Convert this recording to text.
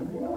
Yeah.